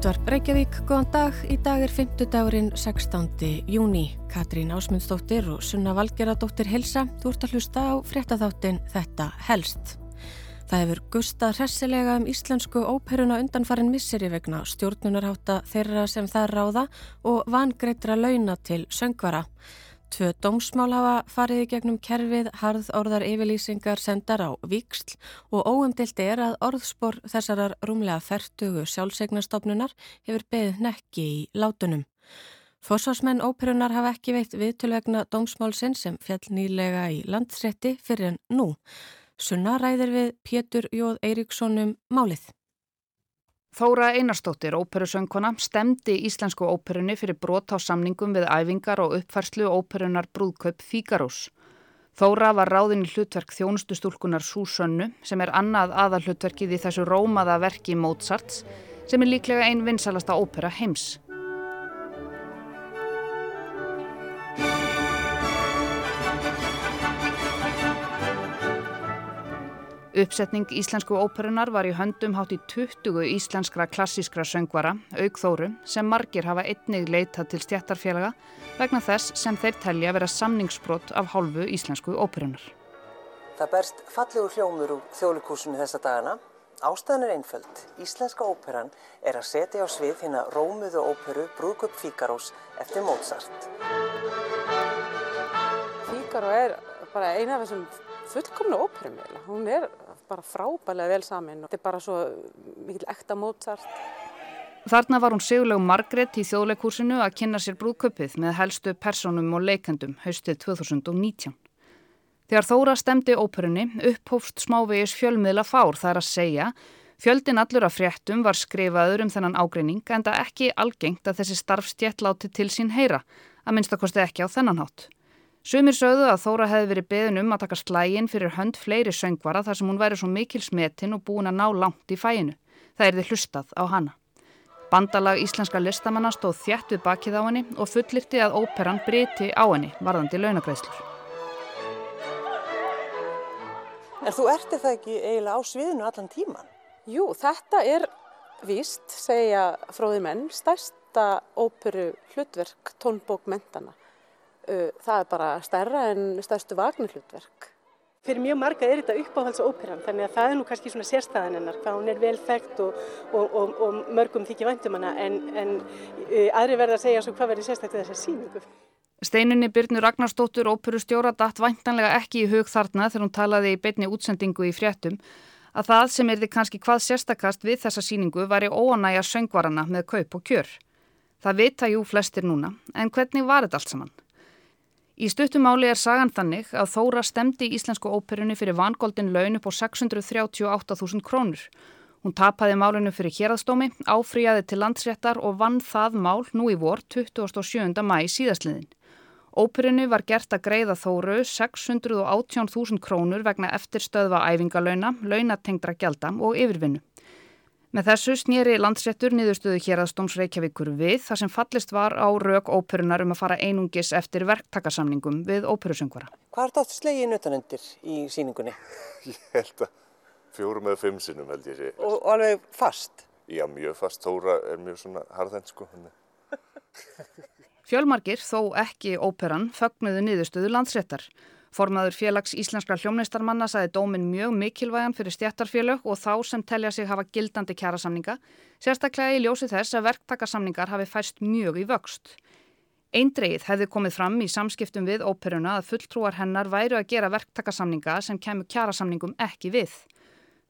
Útvarp Reykjavík, góðan dag. Í dag er 5. dagurinn 16. júni. Katrín Ásmundsdóttir og Sunna Valgeradóttir Hilsa. Þú ert að hlusta á fréttaþáttin Þetta helst. Það hefur gustað hressilega um íslensku óperuna undanfarin misseri vegna stjórnunarháta þeirra sem það ráða og vangreitra launa til söngvara. Tvö dómsmál hafa farið í gegnum kerfið, harð orðar yfirlýsingar sendar á viksl og óumdilt er að orðspor þessarar rúmlega færtugu sjálfsegnastofnunar hefur beðið nekki í látunum. Forsvarsmenn óperunar hafa ekki veitt viðtölvegna dómsmálsinn sem fjall nýlega í landsrétti fyrir en nú. Sunna ræðir við Pétur Jóð Eiríkssonum málið. Þóra Einarstóttir, óperusöngkona, stemdi íslensku óperunni fyrir brot á samningum við æfingar og uppfærslu óperunar brúðkaup Fígarós. Þóra var ráðin í hlutverk þjónustustúlkunar Súsönnu sem er annað aðalhlutverkið í þessu rómaða verki Mozarts sem er líklega einn vinsalasta ópera heims. Uppsetning íslensku óperunar var í höndum hátt í 20 íslenskra klassískra söngvara, aukþóru, sem margir hafa einnig leitað til stjættarfélaga vegna þess sem þeir telja vera samningsbrott af hálfu íslensku óperunar. Það berst fallegur hljómur úr þjólikúsinu þessa dagana. Ástæðan er einföld. Íslenska óperan er að setja á svið hérna Rómuðu óperu Brúkup Fíkarós eftir Mozart. Fíkaró er bara eina af þessum fullkomna óperum. Hún er bara frábælega vel samin og þetta er bara svo mikil ekta Mozart. Þarna var hún segulegu Margret í þjóðleikursinu að kynna sér brúðköpið með helstu personum og leikendum haustið 2019. Þegar Þóra stemdi óperunni upphófst smávegis fjölmiðla fár þar að segja Fjöldin allur af fréttum var skrifaður um þennan ágreining en það ekki algengt að þessi starfstjett láti til sín heyra, að minnstakosti ekki á þennan hátt. Sumir sögðu að Þóra hefði verið beðin um að taka slægin fyrir hönd fleiri söngvara þar sem hún væri svo mikil smetin og búin að ná langt í fæinu. Það er þið hlustað á hana. Bandalag íslenska listamanna stóð þjætt við bakið á henni og fullirti að óperan breyti á henni varðandi launagreðslur. En þú erti það ekki eiginlega á sviðinu allan tíman? Jú, þetta er víst, segja fróði menn, stærsta óperu hlutverk tónbókmentana. Það er bara stærra en stærstu vagnarhlutverk. Fyrir mjög marga er þetta uppáhaldsóperan þannig að það er nú kannski svona sérstæðan hennar hvað hún er vel þekkt og, og, og, og mörgum þykir væntum hana en, en aðri verða að segja svo hvað verður sérstaklega þessar síningu. Steinunni Byrnu Ragnarstóttur óperustjóra datt væntanlega ekki í hug þarna þegar hún talaði í beitni útsendingu í fréttum að það sem er því kannski hvað sérstakast við þessa síningu væri óanægja söngvarana með kaup og kjör. Það vita jú flestir núna en hvernig var þetta allt saman? Í stuttumáli er sagan þannig að Þóra stemdi í Íslensku óperunni fyrir vangoldin laun upp á 638.000 krónur. Hún tapaði málinu fyrir hérastómi, áfríjaði til landsréttar og vann það mál nú í vor 27. mæ síðastliðin. Óperunni var gert að greiða Þóru 618.000 krónur vegna eftirstöðva æfingalöuna, launatengdra gjalda og yfirvinnu. Með þessu snýri landsréttur niðurstöðu hér að Stóms Reykjavíkur við þar sem fallist var á rauk óperunar um að fara einungis eftir verktakasamningum við óperusöngvara. Hvað er þetta slegin utanendir í síningunni? Ég held að fjórum eða fimm sinnum held ég sé. Og, og alveg fast? Já, mjög fast. Tóra er mjög svona harðenn sko. Fjölmarkir, þó ekki óperan, fögnuðu niðurstöðu landsréttar. Formaður félags íslenskra hljómneistarmanna saði dómin mjög mikilvægan fyrir stjættarfélög og þá sem telja sig hafa gildandi kjærasamninga, sérstaklega í ljósi þess að verktakasamningar hafi færst mjög í vöxt. Eindreið hefði komið fram í samskiptum við óperuna að fulltrúar hennar væru að gera verktakasamninga sem kemur kjærasamningum ekki við.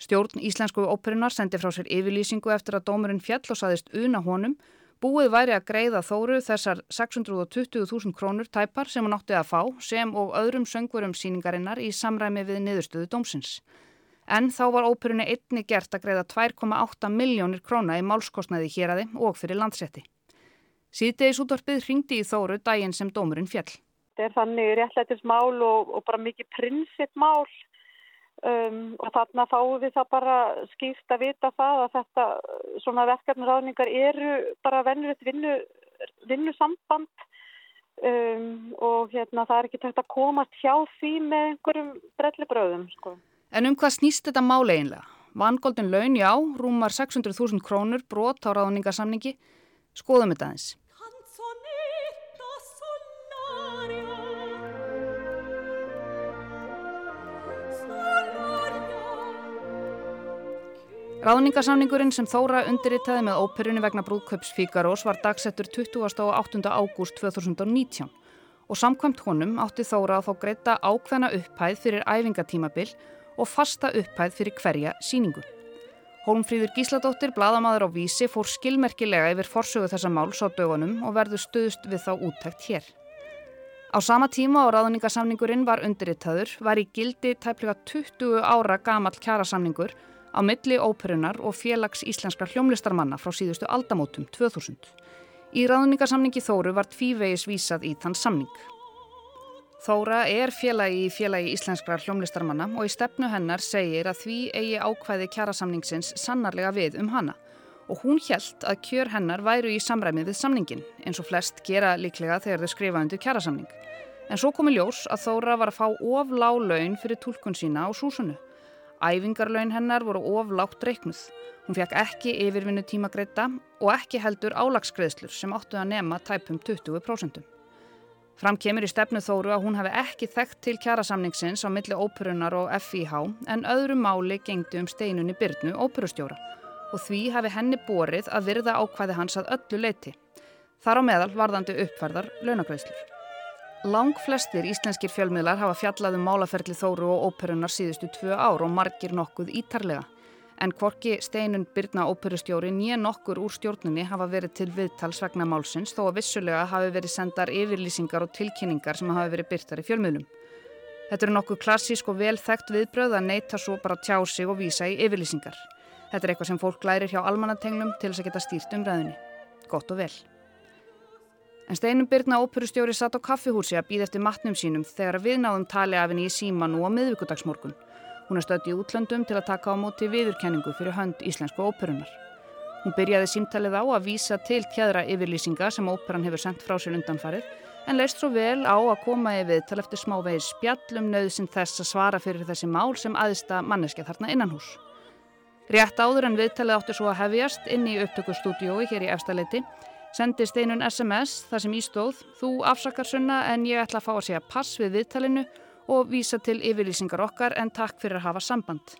Stjórn Íslensku óperunar sendi frá sér yfirlýsingu eftir að dómurinn fjall og saðist una honum Búið væri að greiða Þóru þessar 620.000 krónur tæpar sem hún átti að fá sem og öðrum söngvurum síningarinnar í samræmi við niðurstöðu dómsins. En þá var óperunni einni gert að greiða 2,8 miljónir króna í málskostnaði hér aði og fyrir landsetti. Síðdegis útvarpið ringdi í Þóru daginn sem dómurinn fjall. Þetta er þannig réttlætismál og, og bara mikið prinsippmál Um, og þarna fáum við það bara skýrt að vita það að þetta svona verkefnurraðningar eru bara vennulegt vinnu, vinnusamband um, og hérna það er ekki tægt að komast hjá því með einhverjum brellibröðum sko. En um hvað snýst þetta máli einlega? Vangoldin laun, já, rúmar 600.000 krónur, brot á ráðningarsamningi. Skoðum þetta eins. Ráðningarsamningurinn sem Þóra undirritaði með óperunni vegna brúðköps Fíkarós var dagsettur 28. ágúst 2019 og samkvæmt honum átti Þóra að fá greita ákveðna upphæð fyrir æfingatímabil og fasta upphæð fyrir hverja síningu. Hólmfríður Gísladóttir, bladamadur á vísi, fór skilmerkilega yfir forsögu þessa máls á dögunum og verður stuðst við þá úttækt hér. Á sama tíma á ráðningarsamningurinn var undirritaður var í gildi tæplega 20 ára gamal kjærasamningur á milli óperunar og félags íslenskra hljómlistarmanna frá síðustu aldamótum 2000. Í ráðningarsamningi Þóru var tvívegis vísað í þann samning. Þóra er félagi í félagi íslenskra hljómlistarmanna og í stefnu hennar segir að því eigi ákvæði kjærasamningsins sannarlega við um hana og hún hjælt að kjör hennar væru í samræmið við samningin eins og flest gera líklega þegar þau skrifa undir kjærasamning. En svo komi ljós að Þóra var að fá of lág laun fyrir tólkun sína á súsunu. Æfingarlaun hennar voru oflátt reiknuð. Hún fekk ekki yfirvinnu tímagreita og ekki heldur álagsgreðslur sem áttu að nema tæpum 20%. Fram kemur í stefnu þóru að hún hefði ekki þekkt til kjærasamningsins á milli óperunar og FIH en öðru máli gengdu um steinunni Byrnu óperustjóra og því hefði henni borið að virða ákvæði hans að öllu leiti. Þar á meðal varðandi uppfærðar launagreðslur. Lang flestir íslenskir fjölmiðlar hafa fjallað um málaferli Þóru og óperunar síðustu tvö ár og margir nokkuð ítarlega. En hvorki steinun Byrna óperustjóri nýja nokkur úr stjórnunni hafa verið til viðtals vegna málsins þó að vissulega hafi verið sendar yfirlýsingar og tilkynningar sem hafi verið byrtar í fjölmiðlum. Þetta eru nokkuð klassísk og vel þekkt viðbröð að neyta svo bara tjá sig og vísa í yfirlýsingar. Þetta er eitthvað sem fólk lærir hjá almannatenglum til þess að geta stýrt um ræðinni. Gott og vel. En Steinum Byrna óperustjóri satt á kaffihúsi að býða eftir matnum sínum þegar við náðum tali af henni í síma nú á miðvíkudagsmorgun. Hún er stödd í útlöndum til að taka á móti viðurkenningu fyrir hönd íslensku óperunar. Hún byrjaði símtalið á að vísa til tjæðra yfirlýsinga sem óperan hefur sendt frá sér undanfarið en leist svo vel á að koma í við til eftir smávegið spjallum nöðsinn þess að svara fyrir þessi mál sem aðista manneskja þarna innan hús. Rétt áður en viðtalið átti svo að hefjast inn í upptökustúdiói hér í efstaleiti Sendi steinun SMS þar sem ístóð Þú afsakar sunna en ég ætla að fá að segja pass við viðtalinu og vísa til yfirlýsingar okkar en takk fyrir að hafa samband.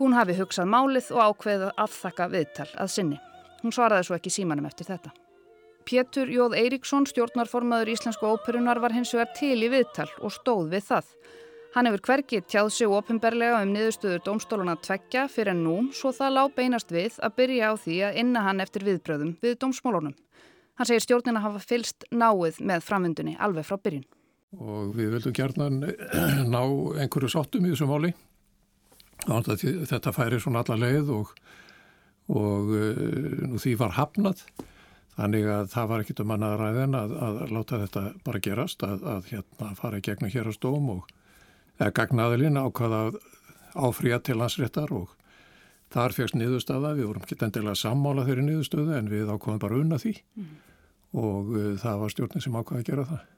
Hún hafi hugsað málið og ákveðið að þakka viðtal að sinni. Hún svaraði svo ekki símanum eftir þetta. Pétur Jóð Eiríksson, stjórnarformaður Íslensku óperunar var hins vegar til í viðtal og stóð við það. Hann hefur hverkið tjáð sig ofinberlega um niðurstöður domstóluna tveggja fyrir nú svo það lág beinast við að byrja á því að inna hann eftir viðbröðum við domsmólunum. Hann segir stjórnina hafa fylst náið með framvindunni alveg frá byrjun. Og við vildum gerna ná einhverju sottum í þessu máli. Þetta færi svona alla leið og, og uh, því var hafnað. Þannig að það var ekkit um annaða ræðin að, að láta þetta bara gerast, að, að hérna fara í gegnum hér á stóm og eða gagnaðilinn ákvaða áfrýja til landsréttar og þar fegst niðurstaða, við vorum ekki endilega sammála þeirri niðurstöðu en við ákvaðum bara unna því mm. og uh, það var stjórnin sem ákvaði að gera það.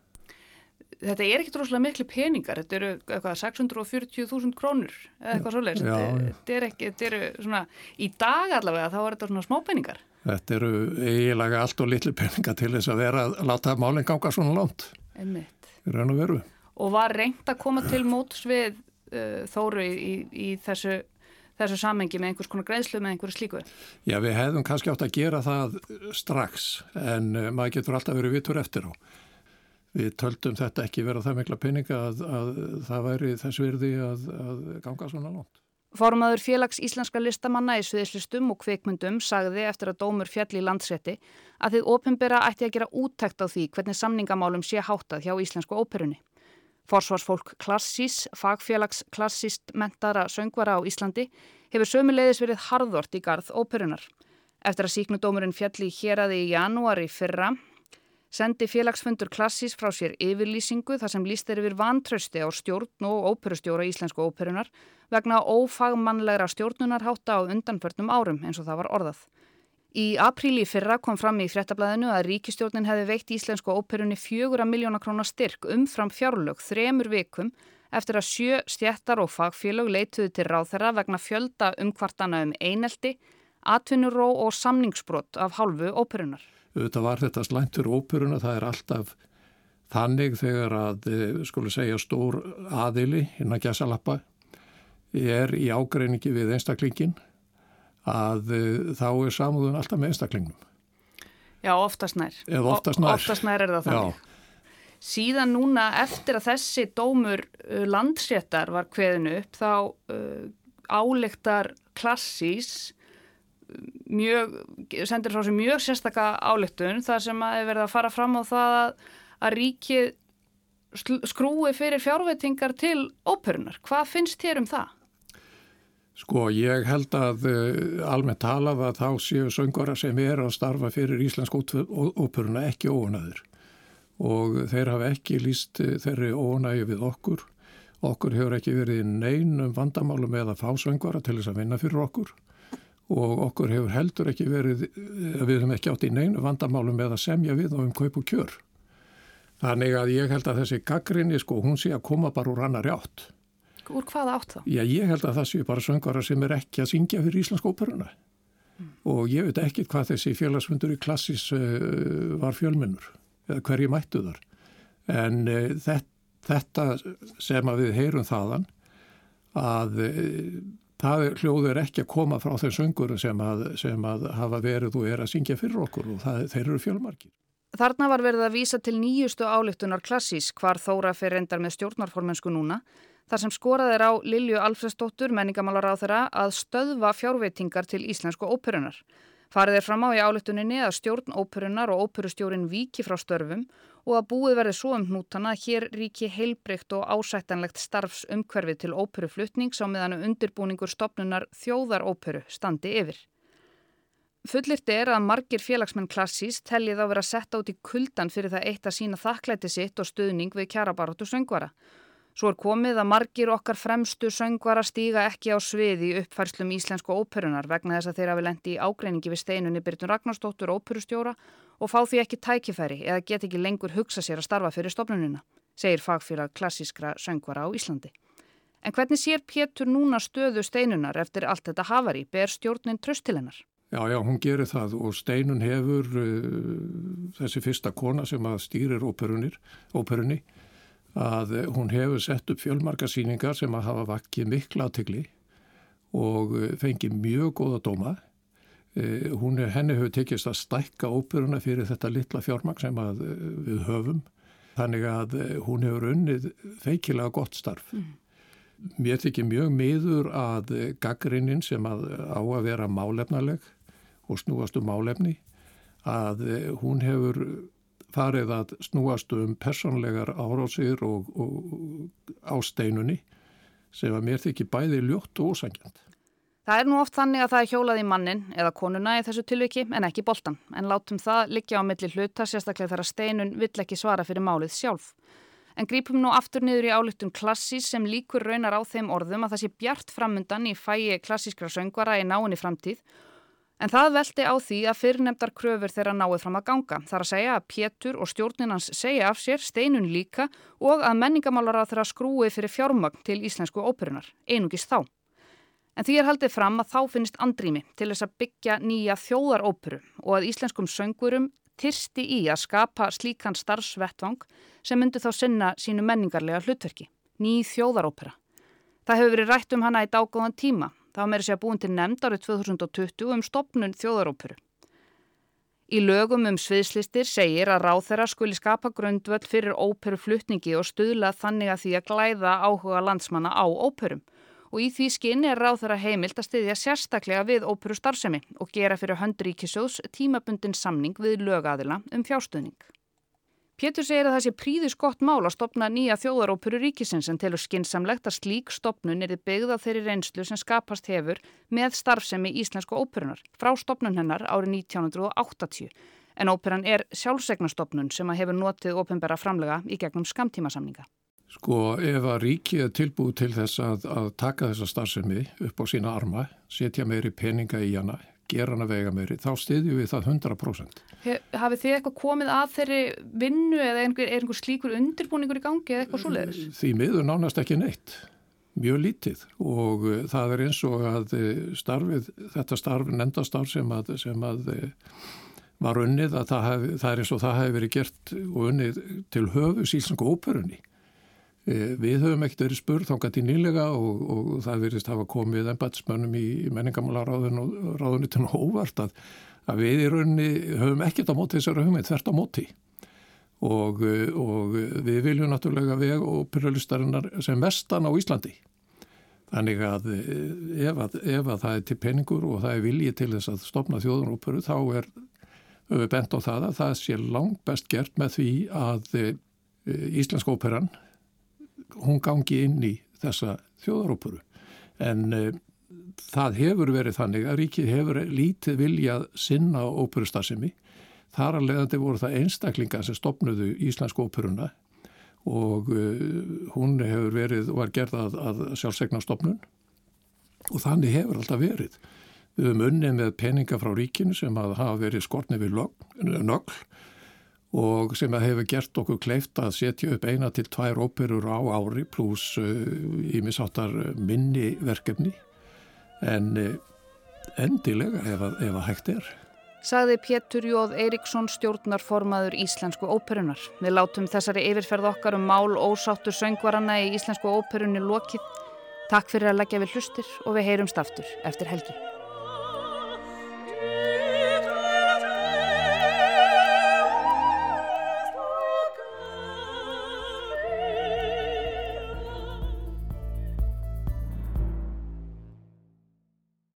Þetta er ekkert rosalega miklu peningar, þetta eru eitthvað 640.000 krónur eða eitthvað svolítið, þetta er ekki, þetta eru svona, í dag allavega þá er þetta svona smá peningar. Þetta eru eiginlega allt og litlu peningar til þess að vera að láta málinn ganga svona langt. Einmitt. Við raun og veru og var reynd að koma til móts við uh, Þóru í, í, þessu, þessu samengi með einhvers konar greiðslu með einhverju slíku? Já, við hefðum kannski átt að gera það strax en uh, maður getur alltaf verið vitur eftir á. Við töldum þetta ekki vera það mikla peninga að, að það væri þess virði að, að ganga svona langt. Fórumadur félags íslenska listamanna í Suðislistum og kveikmundum sagði eftir að dómur fjall í landsrétti að þið ofinbera ætti að gera úttækt á því hvernig samningamálum sé háttað hjá Íslensku óperunni. Forsvarsfólk Klassís, fagfélags klassíst mentara söngvara á Íslandi, hefur sömulegis verið harðort í garð óperunar. Eftir að síknudómurinn fjalli hér aði í janúari fyrra, sendi félagsfundur Klassís frá sér yfirlýsingu þar sem líst er yfir vantrösti á stjórn og óperustjóra íslensku óperunar vegna ófagmannlegra stjórnunarhátta á undanförnum árum eins og það var orðað. Í apríli fyrra kom fram í fréttablaðinu að ríkistjórnin hefði veikt íslensku óperunni fjögura miljóna krónar styrk umfram fjárlög þremur vikum eftir að sjö stjættar og fagfélög leituðu til ráþæra vegna fjölda umkvartana um einelti, atvinnuró og samningsbrott af hálfu óperunar. Þetta var þetta slæntur óperuna, það er alltaf þannig þegar að, eh, skulu segja, stór aðili innan gæsalappa er í ágreiningi við einstaklingin að eh, þá er samúðun alltaf með einstaklingnum. Já, oftast nær. Eða oftast nær. Oftast nær er það þannig. Já. Síðan núna eftir að þessi dómur uh, landséttar var kveðinu upp þá uh, áleiktar klassís mjög, sendir frá sig mjög sérstaka áleiktun þar sem að verða að fara fram á það að, að ríkið skrúi fyrir fjárveitingar til óperunar. Hvað finnst þér um það? Sko ég held að uh, almennt talað að þá séu söngvara sem er að starfa fyrir Íslensk óperuna ekki óunadur og þeir hafa ekki líst eh, þeirri ónægi við okkur. Okkur hefur ekki verið neinum vandamálum eða fásöngvara til þess að vinna fyrir okkur og okkur hefur heldur ekki verið, eh, við hefum ekki átt í neinu vandamálum eða semja við og um kaup og kjör. Þannig að ég held að þessi gaggrinni sko, hún sé að koma bara úr annar átt. Úr hvaða átt þá? Já, ég held að það sé bara söngvara sem er ekki að syngja fyrir Íslandsk óperuna mm. og ég veit ekki hvað þessi félagsfundur í klassis uh, var fjölminnur eða hverju mættu þar. En uh, þetta sem að við heyrum þaðan að uh, það hljóður ekki að koma frá þeim söngurum sem að, sem að hafa verið og er að syngja fyrir okkur og það, þeir eru fjölmarkir. Þarna var verið að vísa til nýjustu álíktunar klassís hvar Þóra fyrir endar með stjórnarformensku núna þar sem skorað er á Lilju Alfredsdóttur menningamálar á þeirra að stöðva fjárveitingar til íslensku óperunar. Farið er fram á í álöftuninni að stjórn óperunar og óperustjórin viki frá störfum og að búið verði svo um hnútana að hér ríki heilbreykt og ásættanlegt starfs umhverfið til óperuflutning sá meðan undirbúningur stopnunar þjóðaróperu standi yfir. Fullirt er að margir félagsmenn klassís tellið á vera sett át í kuldan fyrir það eitt að sína þakklæti sitt og stuðning við kjarabaróttu söngvara. Svo er komið að margir okkar fremstu söngvara stíga ekki á sviði í uppfærslum íslensku óperunar vegna þess að þeirra vil endi í ágreiningi við steinunni Byrjun Ragnarstóttur óperustjóra og fá því ekki tækifæri eða get ekki lengur hugsa sér að starfa fyrir stofnununa, segir fagfélag klassískra söngvara á Íslandi. En hvernig sér Pétur núna stöðu steinunar eftir allt þetta hafari? Ber stjórnin tröst til hennar? Já, já, hún gerir það og steinun hefur uh, þessi fyrsta kona sem að stýrir óperunni að hún hefur sett upp fjölmarkasýningar sem að hafa vakkið mikla aðtegli og eh, fengið mjög góða dóma. Eh, hún er, henni hefur tekist að stækka óperuna fyrir þetta litla fjármang sem eh, við höfum. Þannig að hún hefur unnið feikilega gott starf. Mm. Mér tekir mjög miður að gaggrinnin sem að á að vera málefnaleg og snúast um málefni að hún hefur farið að snúast um personlegar árósir og, og ásteinunni sem að mér þykir bæði ljótt og ósangjant. Það er nú oft þannig að það er hjólað í mannin eða konuna í þessu tilviki en ekki boltan en látum það liggja á milli hluta sérstaklega þegar steinun vill ekki svara fyrir málið sjálf. En grípum nú aftur niður í álittum klassís sem líkur raunar á þeim orðum að það sé bjart framundan í fæi klassískra söngvara í náinni framtíð En það veldi á því að fyrirnemdar kröfur þeirra náið fram að ganga. Það er að segja að Pétur og stjórninans segja af sér steinun líka og að menningamálar á þeirra skrúi fyrir fjármagn til íslensku óperunar, einungis þá. En því er haldið fram að þá finnist andrými til þess að byggja nýja þjóðaróperu og að íslenskum söngurum tyrsti í að skapa slíkan starfsvettvang sem myndi þá sinna sínu menningarlega hlutverki, ný þjóðarópera. Það hefur verið rætt um hana í dágóðan tíma Það var meira sér búin til nefnd árið 2020 um stopnun þjóðaróperu. Í lögum um sviðslistir segir að ráþeira skuli skapa grundvöld fyrir óperuflutningi og stuðla þannig að því að glæða áhuga landsmanna á óperum og í því skinn er ráþeira heimilt að styðja sérstaklega við óperu starfsemi og gera fyrir höndríkisjóðs tímabundin samning við lögaðila um fjárstuðning. Pétur segir að það sé príðis gott mál að stopna nýja þjóðaróperu ríkisins en telur skinsamlegt að slík stopnun er byggð á þeirri reynslu sem skapast hefur með starfsemi íslensku óperunar frá stopnun hennar árið 1980 en óperan er sjálfsegnastopnun sem að hefur notið ópenbæra framlega í gegnum skamtímasamninga. Sko ef að ríkið er tilbúið til þess að, að taka þessa starfsemi upp á sína arma, setja meiri peninga í hana, gera hana vega meiri, þá stiðjum við það 100%. Hafið þið eitthvað komið að þeirri vinnu eða er einhver, er einhver slíkur undirbúningur í gangi eða eitthvað svoleiðis? Því miður nánast ekki neitt, mjög lítið og uh, það er eins og að uh, starfið, þetta starf, nendastarf sem að, sem að var unnið að það, hef, það er eins og það hefði verið gert og unnið til höfu sílsanga óperunni Eh, við höfum ekkert verið spurð þángat í nýlega og, og það verðist hafa komið ennbætsmönnum í menningamálaráðunitun og óvart að, að við í rauninni höfum ekkert á móti þessari hugmynd, þvert á móti og, og við viljum náttúrulega veg og pyrralistarinnar sem vestan á Íslandi. Þannig að eh, ef, að ef að það er til peningur og það er viljið til þess að stopna þjóðunóperu þá er bent á það að það sé langt best gert með því að eh, Íslensk óperan hún gangi inn í þessa þjóðarópuru en uh, það hefur verið þannig að ríkið hefur lítið viljað sinna óperustasimi þar að leiðandi voru það einstaklinga sem stopnuðu Íslensku óperuna og uh, hún hefur verið og var gerðað að sjálfsegna stopnun og þannig hefur alltaf verið. Við höfum unnið með peninga frá ríkinu sem að hafa verið skortnið við nögl og sem hefur gert okkur kleift að setja upp eina til tvær óperur á ári pluss ímisáttar uh, minni verkefni en uh, endilega ef að, ef að hægt er. Saði Pétur Jóð Eiríksson stjórnarformaður Íslensku óperunar. Við látum þessari yfirferð okkar um mál ósáttur söngvaranna í Íslensku óperunni lokið. Takk fyrir að leggja við hlustir og við heyrumst aftur eftir helgi.